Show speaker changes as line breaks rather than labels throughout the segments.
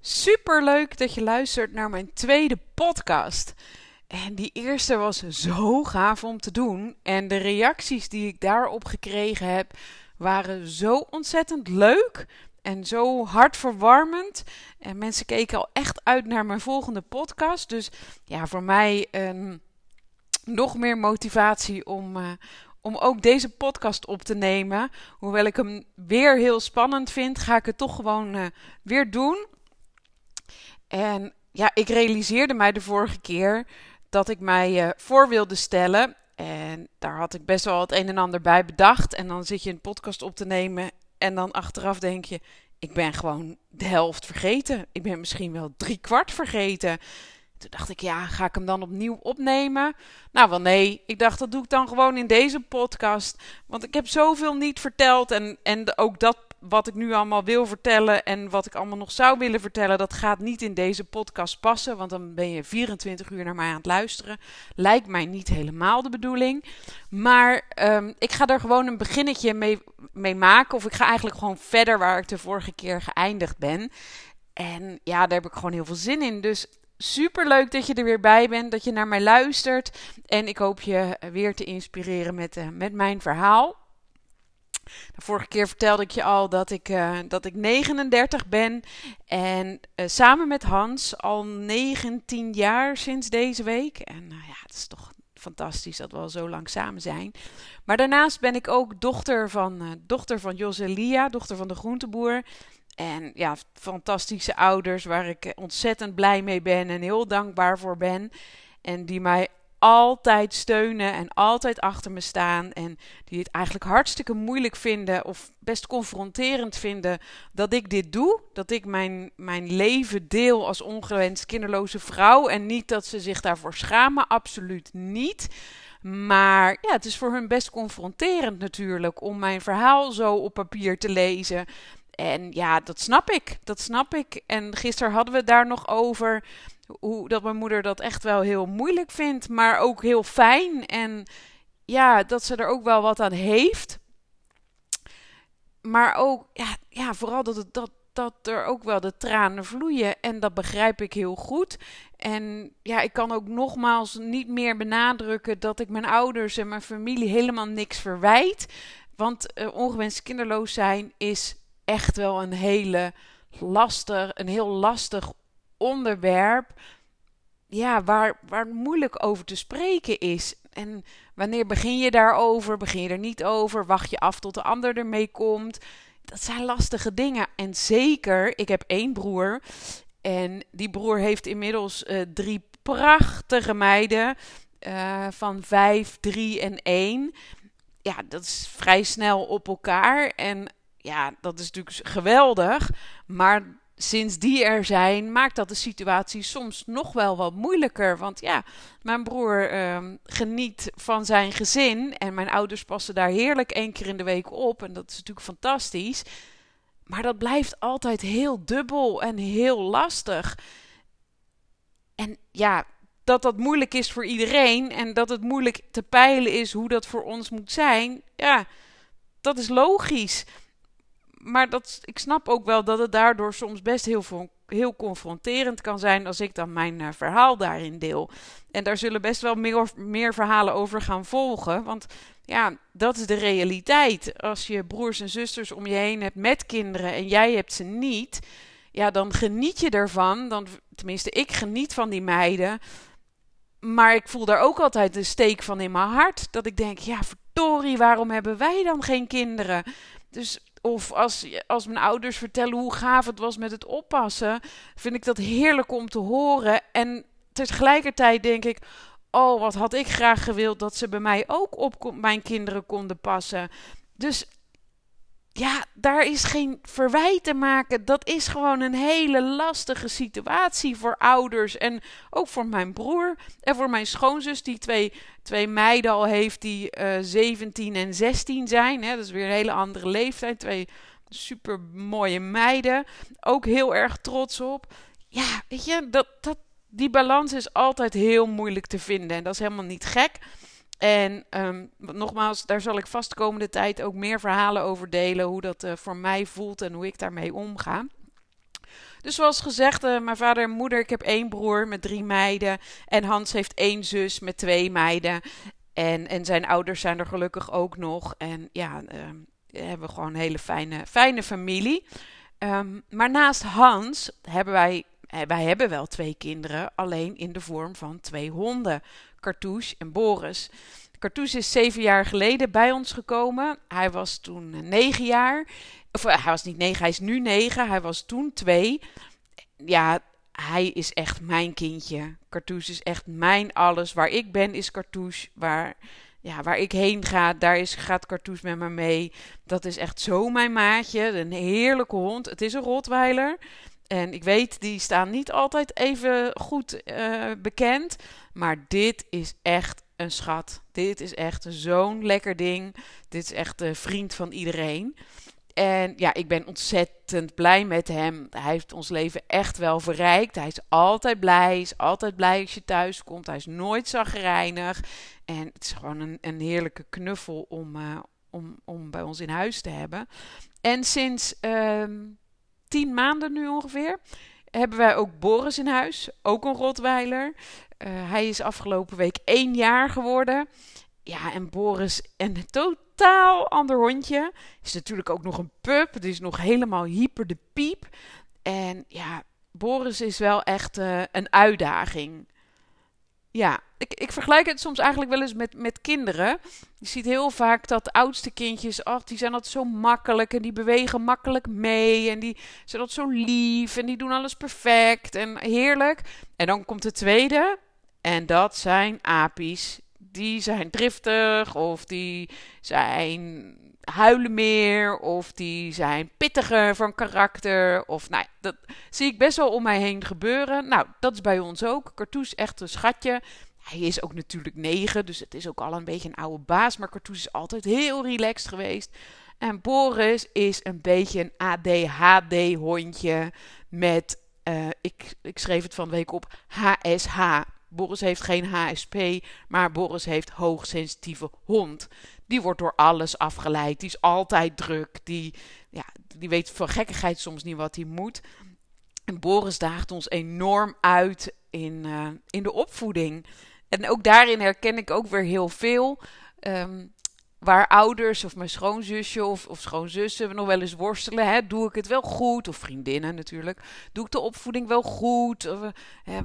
Super leuk dat je luistert naar mijn tweede podcast. En die eerste was zo gaaf om te doen. En de reacties die ik daarop gekregen heb, waren zo ontzettend leuk en zo hartverwarmend. En mensen keken al echt uit naar mijn volgende podcast. Dus ja, voor mij um, nog meer motivatie om, uh, om ook deze podcast op te nemen. Hoewel ik hem weer heel spannend vind, ga ik het toch gewoon uh, weer doen. En ja, ik realiseerde mij de vorige keer dat ik mij uh, voor wilde stellen. En daar had ik best wel het een en ander bij bedacht. En dan zit je een podcast op te nemen. En dan achteraf denk je: ik ben gewoon de helft vergeten. Ik ben misschien wel drie kwart vergeten. Toen dacht ik, ja, ga ik hem dan opnieuw opnemen? Nou, wel nee. Ik dacht, dat doe ik dan gewoon in deze podcast. Want ik heb zoveel niet verteld. En, en ook dat wat ik nu allemaal wil vertellen en wat ik allemaal nog zou willen vertellen, dat gaat niet in deze podcast passen. Want dan ben je 24 uur naar mij aan het luisteren. Lijkt mij niet helemaal de bedoeling. Maar um, ik ga er gewoon een beginnetje mee, mee maken. Of ik ga eigenlijk gewoon verder waar ik de vorige keer geëindigd ben. En ja, daar heb ik gewoon heel veel zin in. Dus super leuk dat je er weer bij bent, dat je naar mij luistert. En ik hoop je weer te inspireren met, uh, met mijn verhaal. De vorige keer vertelde ik je al dat ik, uh, dat ik 39 ben. En uh, samen met Hans al 19 jaar sinds deze week. En uh, ja, het is toch fantastisch dat we al zo lang samen zijn. Maar daarnaast ben ik ook dochter van, dochter van Joselia, dochter van de groenteboer. En ja, fantastische ouders waar ik ontzettend blij mee ben en heel dankbaar voor ben. En die mij altijd steunen en altijd achter me staan. En die het eigenlijk hartstikke moeilijk vinden of best confronterend vinden dat ik dit doe. Dat ik mijn, mijn leven deel als ongewenst kinderloze vrouw. En niet dat ze zich daarvoor schamen, absoluut niet. Maar ja, het is voor hun best confronterend natuurlijk om mijn verhaal zo op papier te lezen. En ja, dat snap ik. Dat snap ik. En gisteren hadden we daar nog over. Hoe dat mijn moeder dat echt wel heel moeilijk vindt. Maar ook heel fijn. En ja, dat ze er ook wel wat aan heeft. Maar ook, ja, ja vooral dat, dat, dat er ook wel de tranen vloeien. En dat begrijp ik heel goed. En ja, ik kan ook nogmaals niet meer benadrukken dat ik mijn ouders en mijn familie helemaal niks verwijt. Want uh, ongewenst kinderloos zijn is echt wel een hele lastig, een heel lastig onderwerp. Ja, waar, waar moeilijk over te spreken is. En wanneer begin je daarover? Begin je er niet over? Wacht je af tot de ander ermee komt? Dat zijn lastige dingen. En zeker, ik heb één broer. En die broer heeft inmiddels uh, drie prachtige meiden. Uh, van vijf, drie en één. Ja, dat is vrij snel op elkaar. En ja, dat is natuurlijk geweldig. Maar sinds die er zijn, maakt dat de situatie soms nog wel wat moeilijker. Want ja, mijn broer uh, geniet van zijn gezin. En mijn ouders passen daar heerlijk één keer in de week op. En dat is natuurlijk fantastisch. Maar dat blijft altijd heel dubbel en heel lastig. En ja, dat dat moeilijk is voor iedereen. En dat het moeilijk te peilen is hoe dat voor ons moet zijn. Ja, dat is logisch maar dat, ik snap ook wel dat het daardoor soms best heel, heel confronterend kan zijn als ik dan mijn uh, verhaal daarin deel. En daar zullen best wel meer, meer verhalen over gaan volgen. Want ja, dat is de realiteit. Als je broers en zusters om je heen hebt met kinderen en jij hebt ze niet, ja, dan geniet je ervan. Dan, tenminste, ik geniet van die meiden. Maar ik voel daar ook altijd een steek van in mijn hart. Dat ik denk, ja, verdorie, waarom hebben wij dan geen kinderen? Dus of als, als mijn ouders vertellen hoe gaaf het was met het oppassen, vind ik dat heerlijk om te horen. En tegelijkertijd denk ik, oh, wat had ik graag gewild dat ze bij mij ook op mijn kinderen konden passen. Dus ja, daar is geen verwijt te maken. Dat is gewoon een hele lastige situatie voor ouders. En ook voor mijn broer en voor mijn schoonzus, die twee, twee meiden al heeft die uh, eh, 17 en 16 zijn. Hè. Dat is weer een hele andere leeftijd. Twee super mooie meiden. Ook heel erg trots op. Ja, weet je, dat, dat, die balans is altijd heel moeilijk te vinden. En dat is helemaal niet gek. En um, nogmaals, daar zal ik vast de komende tijd ook meer verhalen over delen. Hoe dat uh, voor mij voelt en hoe ik daarmee omga. Dus zoals gezegd, uh, mijn vader en moeder, ik heb één broer met drie meiden. En Hans heeft één zus met twee meiden. En, en zijn ouders zijn er gelukkig ook nog. En ja, uh, hebben we gewoon een hele fijne, fijne familie. Um, maar naast Hans hebben wij, eh, wij hebben wel twee kinderen, alleen in de vorm van twee honden, Cartouche en Boris. Cartouche is zeven jaar geleden bij ons gekomen. Hij was toen negen jaar. Of hij was niet negen, hij is nu negen. Hij was toen twee. Ja, hij is echt mijn kindje. Cartouche is echt mijn alles. Waar ik ben is Cartouche. Waar, ja, waar ik heen ga, daar gaat Cartouche met me mee. Dat is echt zo mijn maatje. Een heerlijke hond. Het is een Rotweiler. En ik weet, die staan niet altijd even goed uh, bekend. Maar dit is echt een schat. Dit is echt zo'n lekker ding. Dit is echt een vriend van iedereen. En ja, ik ben ontzettend blij met hem. Hij heeft ons leven echt wel verrijkt. Hij is altijd blij. Is altijd blij als je thuis komt. Hij is nooit zagrijnig. En het is gewoon een, een heerlijke knuffel om, uh, om, om bij ons in huis te hebben. En sinds uh, tien maanden nu ongeveer hebben wij ook Boris in huis. Ook een Rotweiler. Uh, hij is afgelopen week één jaar geworden. Ja, en Boris, een totaal ander hondje. Is natuurlijk ook nog een pup. Is nog helemaal hyper de piep. En ja, Boris is wel echt uh, een uitdaging. Ja, ik, ik vergelijk het soms eigenlijk wel eens met, met kinderen. Je ziet heel vaak dat oudste kindjes, ach, die zijn altijd zo makkelijk en die bewegen makkelijk mee en die zijn altijd zo lief en die doen alles perfect en heerlijk. En dan komt de tweede en dat zijn apies. Die zijn driftig of die zijn huilen meer of die zijn pittiger van karakter. Of nou, dat zie ik best wel om mij heen gebeuren. Nou, dat is bij ons ook. Cartouche echt een schatje. Hij is ook natuurlijk negen, dus het is ook al een beetje een oude baas. Maar Cartouche is altijd heel relaxed geweest. En Boris is een beetje een ADHD-hondje met, uh, ik, ik schreef het van de week op, HSH. Boris heeft geen HSP, maar Boris heeft hoogsensitieve hond. Die wordt door alles afgeleid. Die is altijd druk. Die, ja, die weet voor gekkigheid soms niet wat hij moet. En Boris daagt ons enorm uit in, uh, in de opvoeding. En ook daarin herken ik ook weer heel veel. Um, waar ouders of mijn schoonzusje of, of schoonzussen nog wel eens worstelen. Hè, doe ik het wel goed? Of vriendinnen natuurlijk. Doe ik de opvoeding wel goed? Of, uh,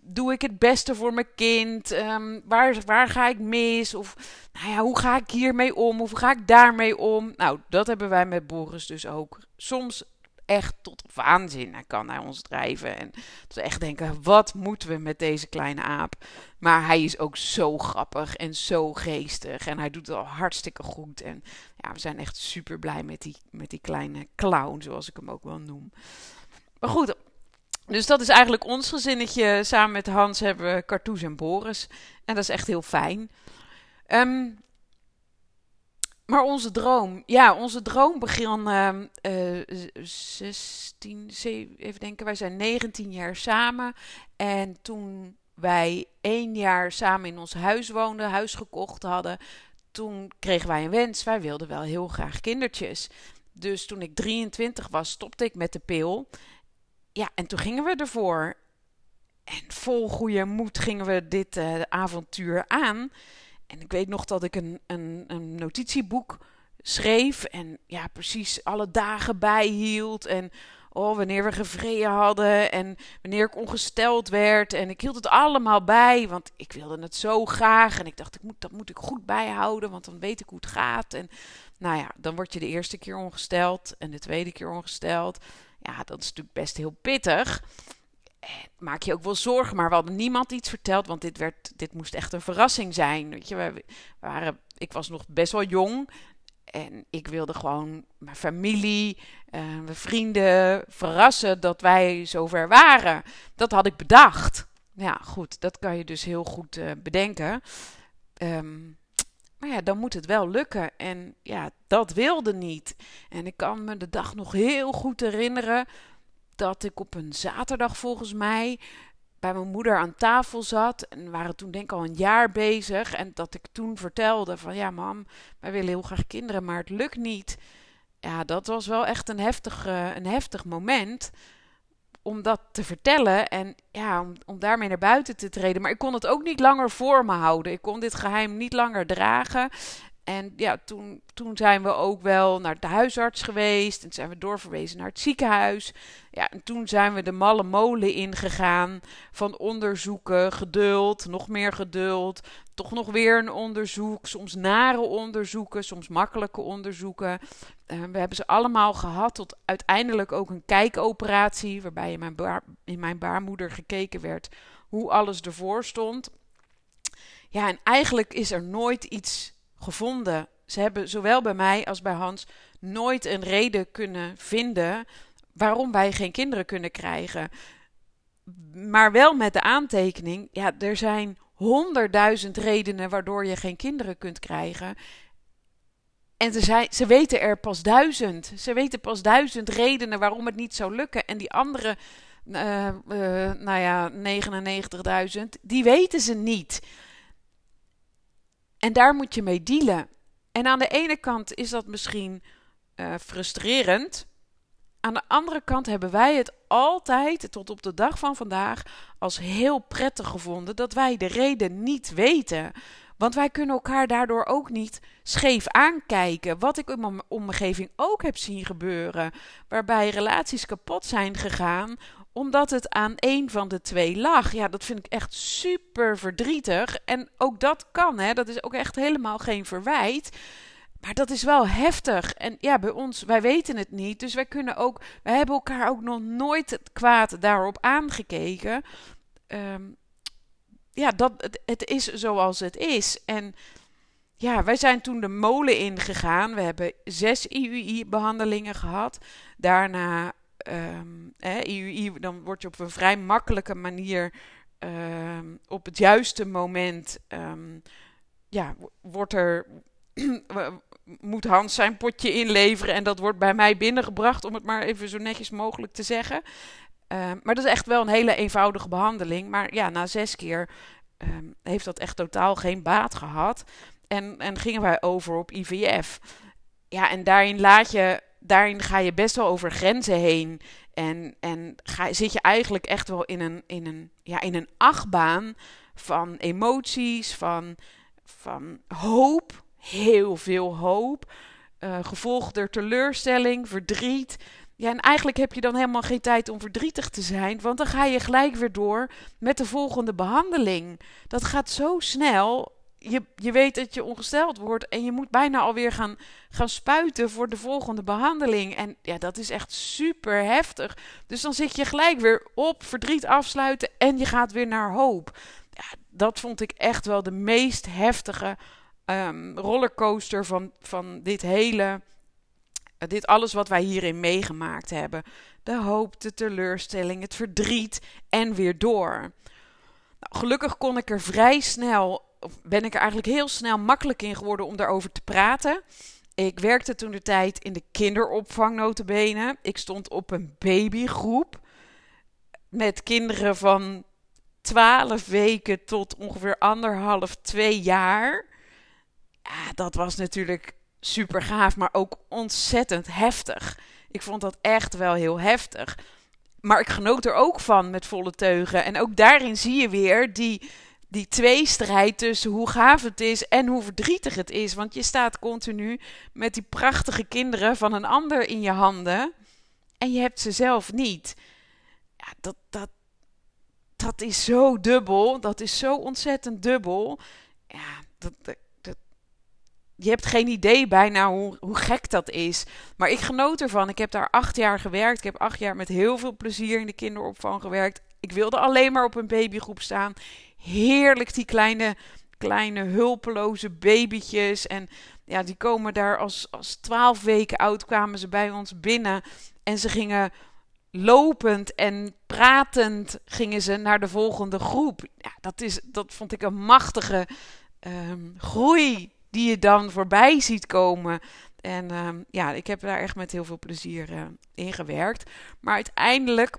doe ik het beste voor mijn kind? Um, waar, waar ga ik mis? Of nou ja, hoe ga ik hiermee om? Of hoe ga ik daarmee om? Nou, dat hebben wij met Boris dus ook. Soms echt tot waanzin kan hij ons drijven. En dat we echt denken, wat moeten we met deze kleine aap? Maar hij is ook zo grappig en zo geestig. En hij doet het al hartstikke goed. En ja, we zijn echt super blij met die, met die kleine clown, zoals ik hem ook wel noem. Maar goed, dus dat is eigenlijk ons gezinnetje. Samen met Hans hebben we Cartoes en Boris. En dat is echt heel fijn. Um, maar onze droom, ja, onze droom begon uh, uh, 16, even denken, wij zijn 19 jaar samen. En toen wij één jaar samen in ons huis woonden, huis gekocht hadden, toen kregen wij een wens. Wij wilden wel heel graag kindertjes. Dus toen ik 23 was, stopte ik met de pil. Ja, en toen gingen we ervoor. En vol goede moed gingen we dit uh, avontuur aan. En ik weet nog dat ik een, een, een notitieboek schreef. En ja, precies alle dagen bijhield. En oh, wanneer we gevreden hadden. En wanneer ik ongesteld werd. En ik hield het allemaal bij. Want ik wilde het zo graag. En ik dacht, ik moet, dat moet ik goed bijhouden. Want dan weet ik hoe het gaat. En nou ja, dan word je de eerste keer ongesteld. En de tweede keer ongesteld. Ja, dat is natuurlijk best heel pittig. Eh, maak je ook wel zorgen, maar we hadden niemand iets verteld, want dit, werd, dit moest echt een verrassing zijn. Weet je, we waren, ik was nog best wel jong en ik wilde gewoon mijn familie, uh, mijn vrienden verrassen dat wij zover waren. Dat had ik bedacht. Ja, goed, dat kan je dus heel goed uh, bedenken. Um, maar ja, dan moet het wel lukken. En ja, dat wilde niet. En ik kan me de dag nog heel goed herinneren dat ik op een zaterdag volgens mij bij mijn moeder aan tafel zat. En we waren toen denk ik al een jaar bezig. En dat ik toen vertelde van ja mam, wij willen heel graag kinderen, maar het lukt niet. ja, dat was wel echt een heftig, uh, een heftig moment om dat te vertellen en ja, om, om daarmee naar buiten te treden. Maar ik kon het ook niet langer voor me houden. Ik kon dit geheim niet langer dragen. En ja, toen, toen zijn we ook wel naar de huisarts geweest. En zijn we doorverwezen naar het ziekenhuis. Ja, en toen zijn we de malle molen ingegaan. Van onderzoeken, geduld, nog meer geduld. Toch nog weer een onderzoek. Soms nare onderzoeken, soms makkelijke onderzoeken. Uh, we hebben ze allemaal gehad tot uiteindelijk ook een kijkoperatie. Waarbij in mijn, in mijn baarmoeder gekeken werd hoe alles ervoor stond. Ja, en eigenlijk is er nooit iets gevonden. Ze hebben zowel bij mij als bij Hans nooit een reden kunnen vinden waarom wij geen kinderen kunnen krijgen. Maar wel met de aantekening: ja, er zijn honderdduizend redenen waardoor je geen kinderen kunt krijgen. En ze, zijn, ze weten er pas duizend. Ze weten pas duizend redenen waarom het niet zou lukken. En die andere, uh, uh, nou ja, 99.000, die weten ze niet. En daar moet je mee dealen. En aan de ene kant is dat misschien uh, frustrerend. Aan de andere kant hebben wij het altijd, tot op de dag van vandaag, als heel prettig gevonden dat wij de reden niet weten. Want wij kunnen elkaar daardoor ook niet scheef aankijken. Wat ik in mijn omgeving ook heb zien gebeuren. Waarbij relaties kapot zijn gegaan omdat het aan een van de twee lag. Ja, dat vind ik echt super verdrietig. En ook dat kan, hè. Dat is ook echt helemaal geen verwijt. Maar dat is wel heftig. En ja, bij ons, wij weten het niet. Dus wij kunnen ook, wij hebben elkaar ook nog nooit het kwaad daarop aangekeken. Um, ja, dat, het, het is zoals het is. En ja, wij zijn toen de molen ingegaan. We hebben zes IUI-behandelingen gehad. Daarna um, IUI, dan word je op een vrij makkelijke manier um, op het juiste moment. Um, ja, wordt er. moet Hans zijn potje inleveren en dat wordt bij mij binnengebracht, om het maar even zo netjes mogelijk te zeggen. Maar dat is echt wel een hele eenvoudige behandeling. Maar ja, na zes keer heeft dat echt totaal geen baat gehad. En, en gingen wij over op IVF. Ja, en daarin laat je daarin ga je best wel over grenzen heen. En, en ga, zit je eigenlijk echt wel in een, in een, ja, in een achtbaan van emoties, van, van hoop, heel veel hoop. Uh, gevolgd door teleurstelling, verdriet. Ja, en eigenlijk heb je dan helemaal geen tijd om verdrietig te zijn, want dan ga je gelijk weer door met de volgende behandeling. Dat gaat zo snel je, je weet dat je ongesteld wordt en je moet bijna alweer gaan, gaan spuiten voor de volgende behandeling. En ja, dat is echt super heftig. Dus dan zit je gelijk weer op verdriet afsluiten en je gaat weer naar hoop. Ja, dat vond ik echt wel de meest heftige um, rollercoaster van, van dit hele. dit alles wat wij hierin meegemaakt hebben. De hoop, de teleurstelling, het verdriet en weer door. Nou, gelukkig kon ik er vrij snel ben ik er eigenlijk heel snel makkelijk in geworden om daarover te praten. Ik werkte toen de tijd in de kinderopvang notabene. Ik stond op een babygroep met kinderen van 12 weken tot ongeveer anderhalf, twee jaar. Ja, dat was natuurlijk super gaaf, maar ook ontzettend heftig. Ik vond dat echt wel heel heftig. Maar ik genoot er ook van met volle teugen. En ook daarin zie je weer die, die tweestrijd tussen hoe gaaf het is en hoe verdrietig het is. Want je staat continu met die prachtige kinderen van een ander in je handen en je hebt ze zelf niet. Ja, dat, dat, dat is zo dubbel. Dat is zo ontzettend dubbel. Ja, dat, dat, je hebt geen idee bijna hoe, hoe gek dat is. Maar ik genoot ervan. Ik heb daar acht jaar gewerkt. Ik heb acht jaar met heel veel plezier in de kinderopvang gewerkt. Ik wilde alleen maar op een babygroep staan heerlijk, die kleine, kleine hulpeloze babytjes. En ja, die komen daar als, als 12 weken oud kwamen ze bij ons binnen. En ze gingen lopend en pratend gingen ze naar de volgende groep. Ja, dat, is, dat vond ik een machtige um, groei die je dan voorbij ziet komen. En um, ja, ik heb daar echt met heel veel plezier uh, in gewerkt. Maar uiteindelijk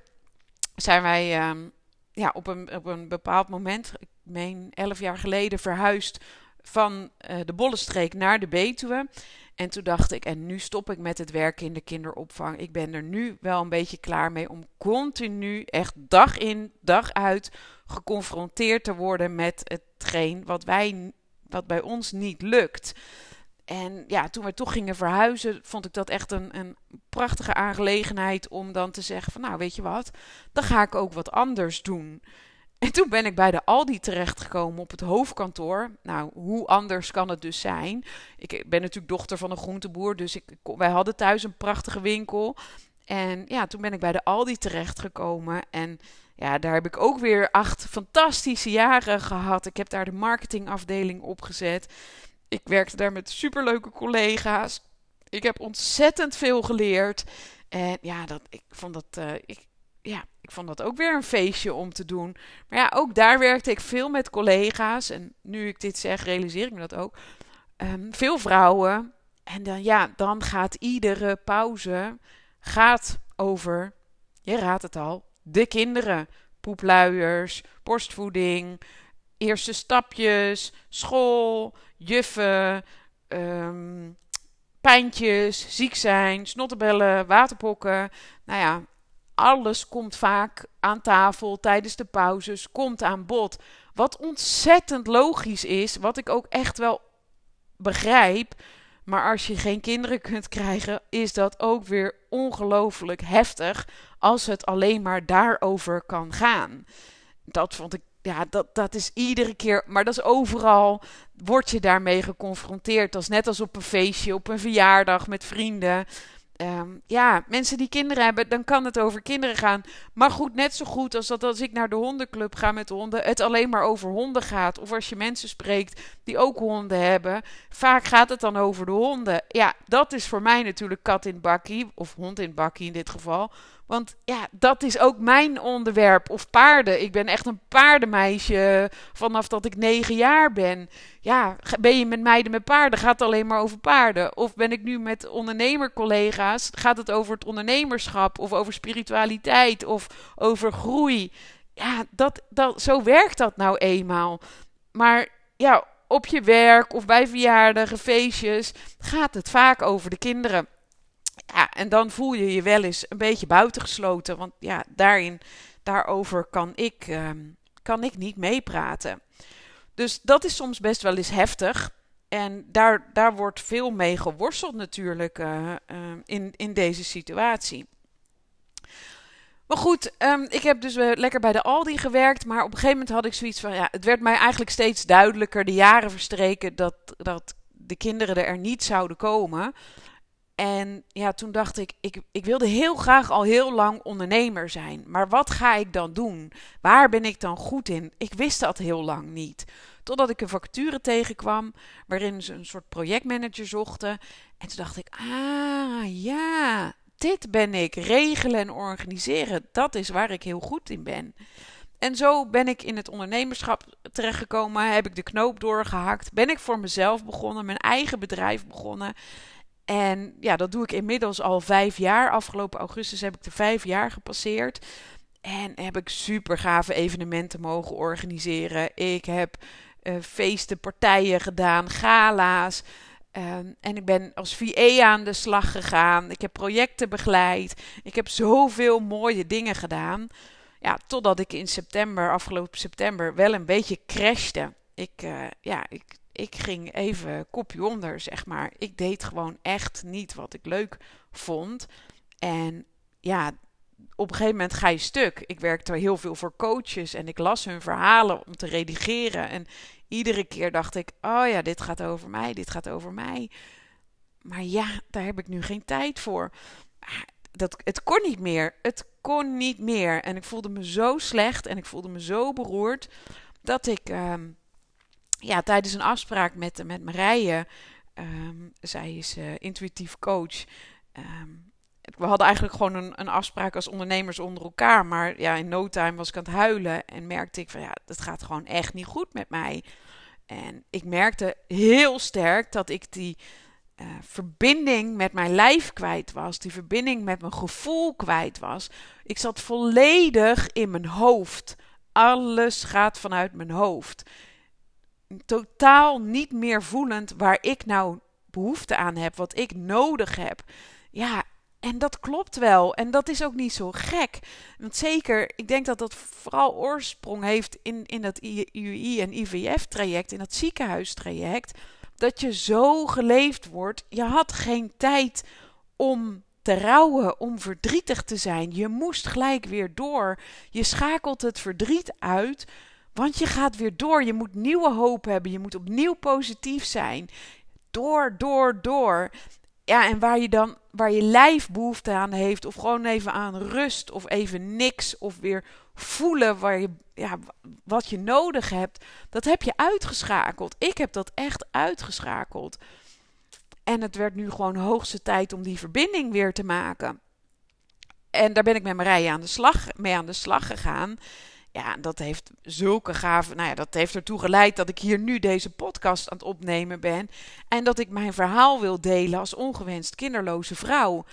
zijn wij um, ja, op, een, op een bepaald moment, ik meen elf jaar geleden, verhuisd van uh, de Bollenstreek naar de Betuwe. En toen dacht ik, en nu stop ik met het werken in de kinderopvang. Ik ben er nu wel een beetje klaar mee om continu, echt dag in, dag uit, geconfronteerd te worden met hetgeen wat, wij, wat bij ons niet lukt. En ja, toen we toch gingen verhuizen, vond ik dat echt een, een prachtige aangelegenheid om dan te zeggen van nou weet je wat, dan ga ik ook wat anders doen. En toen ben ik bij de Aldi terechtgekomen op het hoofdkantoor. Nou, hoe anders kan het dus zijn? Ik ben natuurlijk dochter van een groenteboer, dus ik, wij hadden thuis een prachtige winkel. En ja, toen ben ik bij de Aldi terechtgekomen. En ja, daar heb ik ook weer acht fantastische jaren gehad. Ik heb daar de marketingafdeling opgezet. Ik werkte daar met superleuke collega's. Ik heb ontzettend veel geleerd. En ja, dat, ik vond dat. Uh, ik, ja, ik vond dat ook weer een feestje om te doen. Maar ja, ook daar werkte ik veel met collega's. En nu ik dit zeg, realiseer ik me dat ook. Um, veel vrouwen. En dan, ja, dan gaat iedere pauze gaat over, je raadt het al, de kinderen. Poepluiers, borstvoeding, eerste stapjes, school, juffen, um, pijntjes, ziek zijn, snottebellen, waterpokken. Nou ja, alles komt vaak aan tafel tijdens de pauzes, komt aan bod. Wat ontzettend logisch is, wat ik ook echt wel begrijp. Maar als je geen kinderen kunt krijgen, is dat ook weer ongelooflijk heftig als het alleen maar daarover kan gaan. Dat vond ik, ja, dat, dat is iedere keer, maar dat is overal, word je daarmee geconfronteerd. Dat is net als op een feestje, op een verjaardag met vrienden. Ehm, ja, mensen die kinderen hebben, dan kan het over kinderen gaan. Maar goed, net zo goed als dat als ik naar de hondenclub ga met honden, het alleen maar over honden gaat. Of als je mensen spreekt die ook honden hebben, vaak gaat het dan over de honden. Ja, dat is voor mij natuurlijk kat in bakkie, of hond in bakkie in dit geval. Want ja, dat is ook mijn onderwerp. Of paarden. Ik ben echt een paardenmeisje vanaf dat ik negen jaar ben. Ja, ben je met meiden met paarden, gaat het alleen maar over paarden. Of ben ik nu met ondernemercollega's, gaat het over het ondernemerschap of over spiritualiteit of over groei. Ja, dat, dat, zo werkt dat nou eenmaal. Maar ja, op je werk of bij verjaardagen, feestjes, gaat het vaak over de kinderen. Ja, en dan voel je je wel eens een beetje buitengesloten. Want ja, daarin, daarover kan ik, uh, kan ik niet meepraten. Dus dat is soms best wel eens heftig. En daar, daar wordt veel mee geworsteld natuurlijk uh, uh, in, in deze situatie. Maar goed, um, ik heb dus lekker bij de Aldi gewerkt. Maar op een gegeven moment had ik zoiets van... Ja, het werd mij eigenlijk steeds duidelijker, de jaren verstreken... dat, dat de kinderen er niet zouden komen. En ja, toen dacht ik, ik, ik wilde heel graag al heel lang ondernemer zijn. Maar wat ga ik dan doen? Waar ben ik dan goed in? Ik wist dat heel lang niet. Totdat ik een vacature tegenkwam waarin ze een soort projectmanager zochten. En toen dacht ik, ah ja, dit ben ik. Regelen en organiseren, dat is waar ik heel goed in ben. En zo ben ik in het ondernemerschap terechtgekomen, heb ik de knoop doorgehakt, ben ik voor mezelf begonnen, mijn eigen bedrijf begonnen. En ja, dat doe ik inmiddels al vijf jaar. Afgelopen augustus heb ik de vijf jaar gepasseerd. En heb ik super gave evenementen mogen organiseren. Ik heb uh, feesten, partijen gedaan, gala's. Ehm, en ik ben als VA aan de slag gegaan. Ik heb projecten begeleid. Ik heb zoveel mooie dingen gedaan. Ja, totdat ik in september, afgelopen september, wel een beetje crashte. Ik, uh, ja, ik ik ging even kopje onder, zeg maar. Ik deed gewoon echt niet wat ik leuk vond. En ja, op een gegeven moment ga je stuk. Ik werkte heel veel voor coaches en ik las hun verhalen om te redigeren. En iedere keer dacht ik: oh ja, dit gaat over mij, dit gaat over mij. Maar ja, daar heb ik nu geen tijd voor. Dat, het kon niet meer. Het kon niet meer. En ik voelde me zo slecht en ik voelde me zo beroerd dat ik. Ehm, ja, tijdens een afspraak met, met Marije, um, zij is uh, intuïtief coach. Um, we hadden eigenlijk gewoon een, een, afspraak als ondernemers onder elkaar. Maar ja, in no time was ik aan het huilen en merkte ik van ja, het gaat gewoon echt niet goed met mij. En ik merkte heel sterk dat ik die uh, verbinding met mijn lijf kwijt was. Die verbinding met mijn gevoel kwijt was. Ik zat volledig in mijn hoofd. Alles gaat vanuit mijn hoofd totaal niet meer voelend waar ik nou behoefte aan heb, wat ik nodig heb. Ja, en dat klopt wel. En dat is ook niet zo gek. Want zeker, ik denk dat dat vooral oorsprong heeft in, in dat IUI en IVF-traject, in dat ziekenhuistraject. Dat je zo geleefd wordt. Je had geen tijd om te rouwen, om verdrietig te zijn. Je moest gelijk weer door. Je schakelt het verdriet uit. Want je gaat weer door. Je moet nieuwe hoop hebben. Je moet opnieuw positief zijn. Door, door, door. Ja, en waar je dan, waar je lijf behoefte aan heeft, of gewoon even aan rust, of even niks, of weer voelen waar je, ja, wat je nodig hebt, dat heb je uitgeschakeld. Ik heb dat echt uitgeschakeld. En het werd nu gewoon hoogste tijd om die verbinding weer te maken. En daar ben ik met Marije aan de slag, mee aan de slag gegaan. Ja, dat heeft zulke gave. Nou ja, dat heeft ertoe geleid dat ik hier nu deze podcast aan het opnemen ben. En dat ik mijn verhaal wil delen als ongewenst kinderloze vrouw.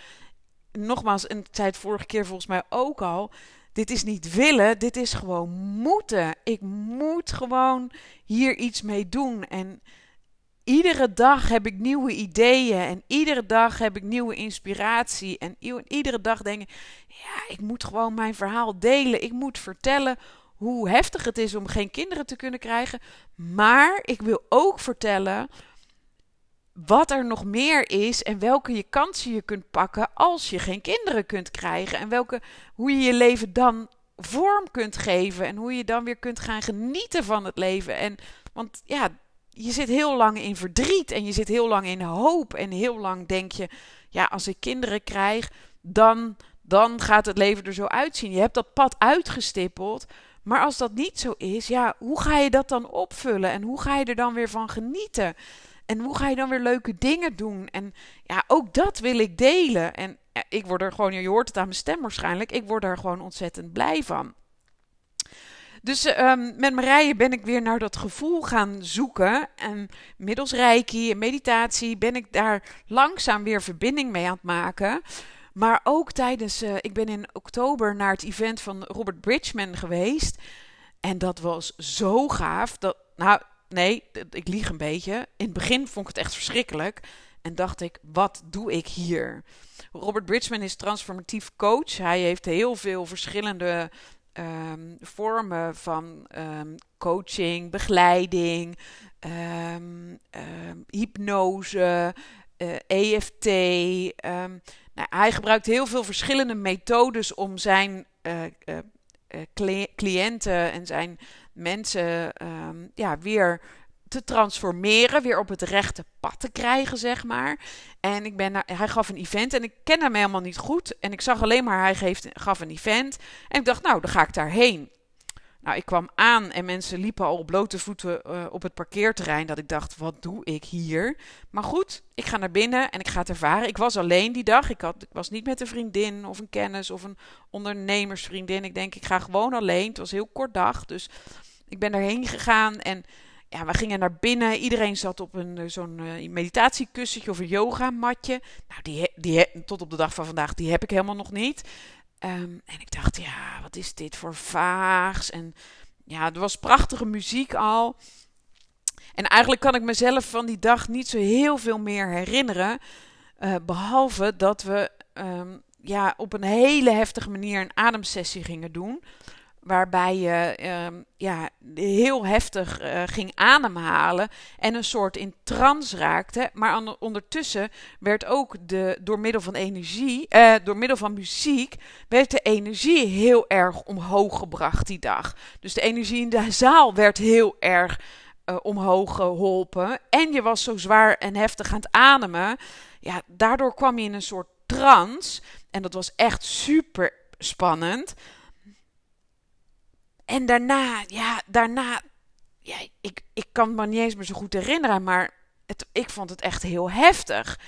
Nogmaals, en zei het vorige keer volgens mij ook al. Dit is niet willen, dit is gewoon moeten. Ik moet gewoon hier iets mee doen. En iedere dag heb ik nieuwe ideeën en iedere dag heb ik nieuwe inspiratie. En iedere dag denk ik, ja, ik moet gewoon mijn verhaal delen. Ik moet vertellen hoe heftig het is om geen kinderen te kunnen krijgen. Maar ik wil ook vertellen wat er nog meer is en welke je kansen je kunt pakken als je geen kinderen kunt krijgen. En welke, hoe je je leven dan vorm kunt geven en hoe je dan weer kunt gaan genieten van het leven. En, want ja, je zit heel lang in verdriet en je zit heel lang in hoop. En heel lang denk je, ja, als ik kinderen krijg, dan, dan gaat het leven er zo uitzien. Je hebt dat pad uitgestippeld. Maar als dat niet zo is, ja, hoe ga je dat dan opvullen? En hoe ga je er dan weer van genieten? En hoe ga je dan weer leuke dingen doen? En ja, ook dat wil ik delen. En ja, ik word er gewoon, je hoort het aan mijn stem waarschijnlijk, ik word er gewoon ontzettend blij van. Dus um, met Marije ben ik weer naar dat gevoel gaan zoeken. En middels reiki en meditatie ben ik daar langzaam weer verbinding mee aan het maken. Maar ook tijdens, uh, ik ben in oktober naar het event van Robert Bridgman geweest. En dat was zo gaaf. Dat, nou, nee, ik lieg een beetje. In het begin vond ik het echt verschrikkelijk. En dacht ik, wat doe ik hier? Robert Bridgman is transformatief coach. Hij heeft heel veel verschillende um, vormen van um, coaching, begeleiding, um, hypnose, uh, eh, EFT. Nou, hij gebruikt heel veel verschillende methodes om zijn uh, uh, cliënten en zijn mensen ja, weer te transformeren, weer op het rechte pad te krijgen, zeg maar. En ik ben hij gaf een event en ik ken hem helemaal niet goed. En ik zag alleen maar, hij geeft, gaf een event. En ik dacht, nou, dan ga ik daarheen. Nou, ik kwam aan en mensen liepen al op blote voeten uh, op het parkeerterrein. Dat ik dacht, wat doe ik hier? Maar goed, ik ga naar binnen en ik ga het ervaren. Ik was alleen die dag. Ik, had, ik was niet met een vriendin of een kennis of een ondernemersvriendin. Ik denk, ik ga gewoon alleen. Het was een heel kort dag, dus ik ben erheen gegaan en ja, we gingen naar binnen. Iedereen zat op een, eh, zo'n uh, meditatiekussentje of een yogamatje. Nou, die, die, tot op de dag van vandaag, die heb ik helemaal nog niet. Um, en ik dacht, ja, wat is dit voor vaags? En ja, er was prachtige muziek al. En eigenlijk kan ik mezelf van die dag niet zo heel veel meer herinneren. Uh, behalve dat we um, ja, op een hele heftige manier een ademsessie gingen doen waarbij je um, ja, heel heftig uh, ging ademhalen en een soort in trance raakte. Maar ondertussen werd ook de, door middel van energie, uh, door middel van muziek, werd de energie heel erg omhoog gebracht die dag. Dus de energie in de zaal werd heel erg uh, omhoog geholpen. En je was zo zwaar en heftig aan het ademen. Ja, daardoor kwam je in een soort trance. En dat was echt super spannend. En daarna, ja, daarna, ja, ik, ik kan me niet eens meer zo goed herinneren, maar het, ik vond het echt heel heftig.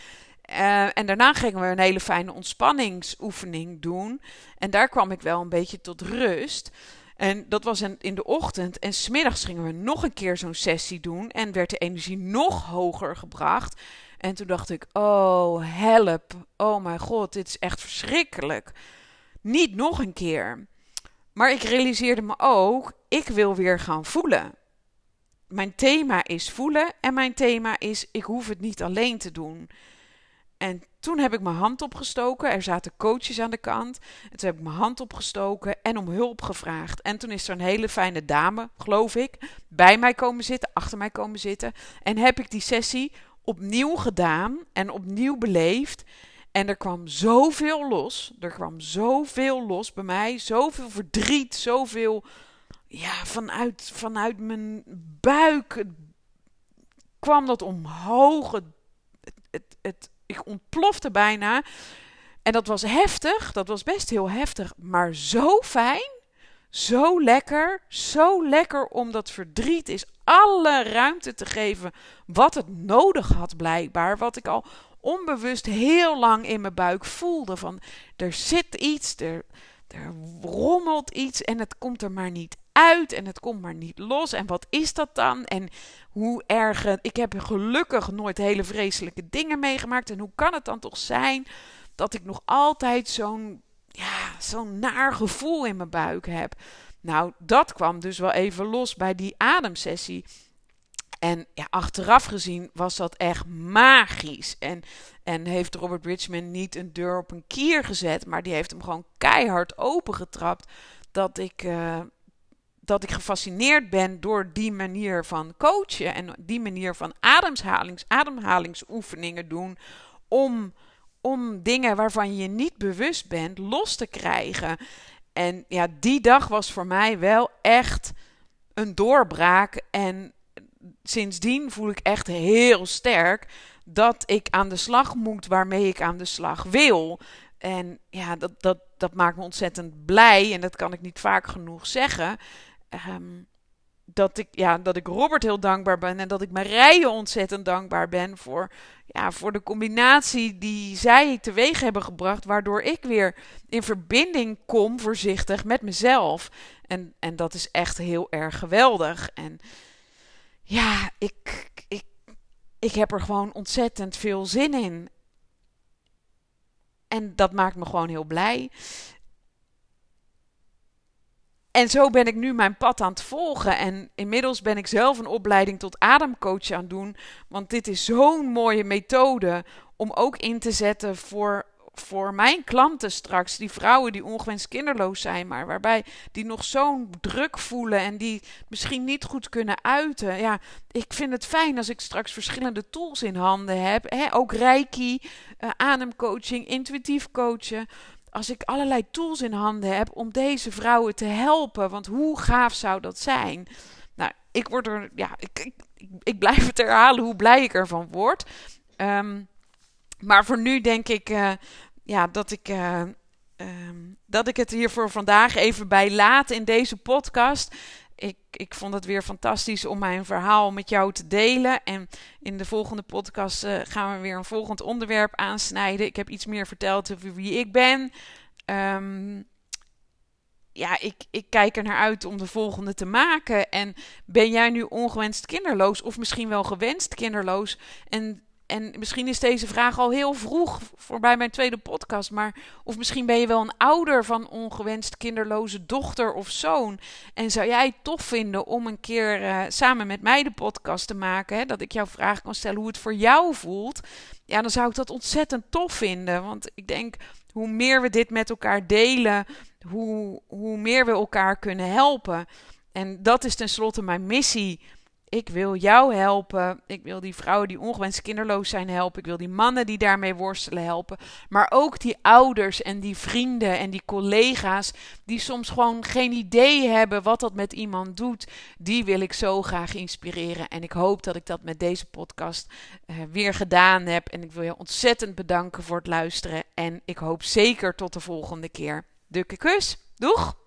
Uh, en daarna gingen we een hele fijne ontspanningsoefening doen. En daar kwam ik wel een beetje tot rust. En dat was in, in de ochtend. En smiddags gingen we nog een keer zo'n sessie doen. En werd de energie nog hoger gebracht. En toen dacht ik: Oh, help. Oh mijn god, dit is echt verschrikkelijk. Niet nog een keer. Maar ik realiseerde me ook, ik wil weer gaan voelen. mijn thema is voelen en mijn thema is ik hoef het niet alleen te doen. En toen heb ik mijn hand opgestoken. Er zaten coaches aan de kant. En toen heb ik mijn hand opgestoken en om hulp gevraagd. En toen is er een hele fijne dame, geloof ik, bij mij komen zitten, achter mij komen zitten. En heb ik die sessie opnieuw gedaan en opnieuw beleefd. En er kwam zoveel los. Er kwam zoveel los bij mij. Zoveel verdriet, zoveel ja, vanuit, vanuit mijn buik kwam dat omhoog. Het, het, het, ik ontplofte bijna. En dat was heftig, dat was best heel heftig, maar zo fijn, zo lekker, zo lekker om dat verdriet is alle ruimte te geven wat het nodig had blijkbaar, wat ik al onbewust heel lang in mijn buik voelde van er zit iets, er, er rommelt iets en het komt er maar niet uit en het komt maar niet los. En wat is dat dan? En hoe erg. Ik heb gelukkig nooit hele vreselijke dingen meegemaakt. En hoe kan het dan toch zijn dat ik nog altijd zo'n ja, zo'n naar gevoel in mijn buik heb? Nou, dat kwam dus wel even los bij die ademsessie. En ja, achteraf gezien was dat echt magisch. En, en heeft Robert Bridgman niet een deur op een kier gezet, maar die heeft hem gewoon keihard opengetrapt. Dat ik, uh, dat ik gefascineerd ben door die manier van coachen en die manier van ademhalings, ademhalingsoefeningen doen om, om dingen waarvan je niet bewust bent los te krijgen. En ja, die dag was voor mij wel echt een doorbraak. En sindsdien voel ik echt heel sterk dat ik aan de slag moet waarmee ik aan de slag wil. En ja, dat, dat, dat maakt me ontzettend blij. En dat kan ik niet vaak genoeg zeggen. Um, dat, ik, ja, dat ik Robert heel dankbaar ben. En dat ik Marije ontzettend dankbaar ben voor, ja, voor de combinatie die zij teweeg hebben gebracht. Waardoor ik weer in verbinding kom, voorzichtig, met mezelf. En, en dat is echt heel erg geweldig. En ja, ik, ik, ik heb er gewoon ontzettend veel zin in. En dat maakt me gewoon heel blij. En zo ben ik nu mijn pad aan het volgen. En inmiddels ben ik zelf een opleiding tot ademcoach aan het doen. Want dit is zo'n mooie methode om ook in te zetten voor voor mijn klanten straks, die vrouwen die ongewenst kinderloos zijn, maar waarbij die nog zo'n druk voelen en die misschien niet goed kunnen uiten. Ja, ik vind het fijn als ik straks verschillende tools in handen heb. Hè? Ook reiki, uh, ademcoaching, intuïtief coachen. Als ik allerlei tools in handen heb om deze vrouwen te helpen. Want hoe gaaf zou dat zijn? Nou, ik word er, ja, ik, ik, ik blijf het herhalen hoe blij ik ervan word. Um, maar voor nu denk ik, uh, ja, dat ik, uh, um, dat ik het hier voor vandaag even bij laat in deze podcast. Ik, ik vond het weer fantastisch om mijn verhaal met jou te delen. En in de volgende podcast uh, gaan we weer een volgend onderwerp aansnijden. Ik heb iets meer verteld over wie ik ben. Um, ja, ik, ik kijk er naar uit om de volgende te maken. En ben jij nu ongewenst kinderloos of misschien wel gewenst kinderloos? En en misschien is deze vraag al heel vroeg voorbij mijn tweede podcast. Maar of misschien ben je wel een ouder van ongewenst kinderloze dochter of zoon. En zou jij het tof vinden om een keer uh, samen met mij de podcast te maken? Hè? Dat ik jouw vraag kan stellen hoe het voor jou voelt. Ja, dan zou ik dat ontzettend tof vinden. Want ik denk, hoe meer we dit met elkaar delen, hoe, hoe meer we elkaar kunnen helpen. En dat is tenslotte mijn missie ik wil jou helpen. Ik wil die vrouwen die ongewenst kinderloos zijn helpen. Ik wil die mannen die daarmee worstelen helpen. Maar ook die ouders en die vrienden en die collega's die soms gewoon geen idee hebben wat dat met iemand doet. Die wil ik zo graag inspireren. En ik hoop dat ik dat met deze podcast uh, weer gedaan heb. En ik wil je ontzettend bedanken voor het luisteren. En ik hoop zeker tot de volgende keer. Dukke kus. Doeg!